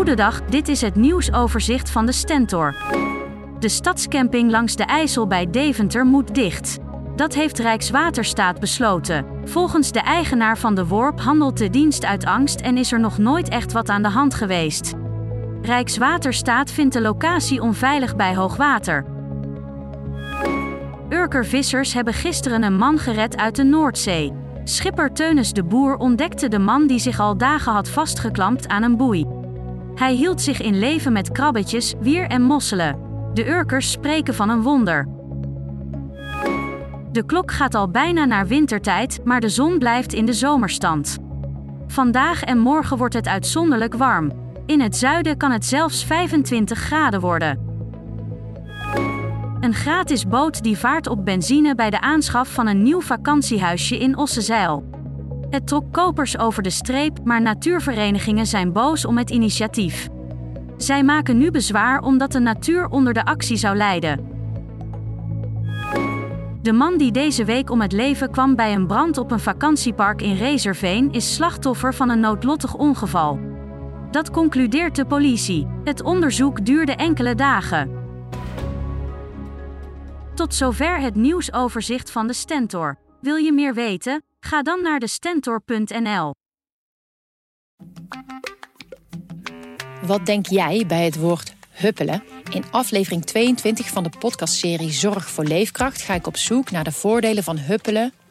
Goedendag, dit is het nieuwsoverzicht van de Stentor. De stadscamping langs de IJssel bij Deventer moet dicht. Dat heeft Rijkswaterstaat besloten. Volgens de eigenaar van de Worp handelt de dienst uit angst en is er nog nooit echt wat aan de hand geweest. Rijkswaterstaat vindt de locatie onveilig bij hoogwater. Urkervissers hebben gisteren een man gered uit de Noordzee. Schipper Teunis de Boer ontdekte de man die zich al dagen had vastgeklampt aan een boei. Hij hield zich in leven met krabbetjes, wier en mosselen. De Urkers spreken van een wonder. De klok gaat al bijna naar wintertijd, maar de zon blijft in de zomerstand. Vandaag en morgen wordt het uitzonderlijk warm. In het zuiden kan het zelfs 25 graden worden. Een gratis boot die vaart op benzine bij de aanschaf van een nieuw vakantiehuisje in Ossezeil. Het trok kopers over de streep, maar natuurverenigingen zijn boos om het initiatief. Zij maken nu bezwaar omdat de natuur onder de actie zou lijden. De man die deze week om het leven kwam bij een brand op een vakantiepark in Reserveen is slachtoffer van een noodlottig ongeval. Dat concludeert de politie. Het onderzoek duurde enkele dagen. Tot zover het nieuwsoverzicht van de Stentor. Wil je meer weten? Ga dan naar de stentor.nl. Wat denk jij bij het woord huppelen? In aflevering 22 van de podcastserie Zorg voor Leefkracht ga ik op zoek naar de voordelen van huppelen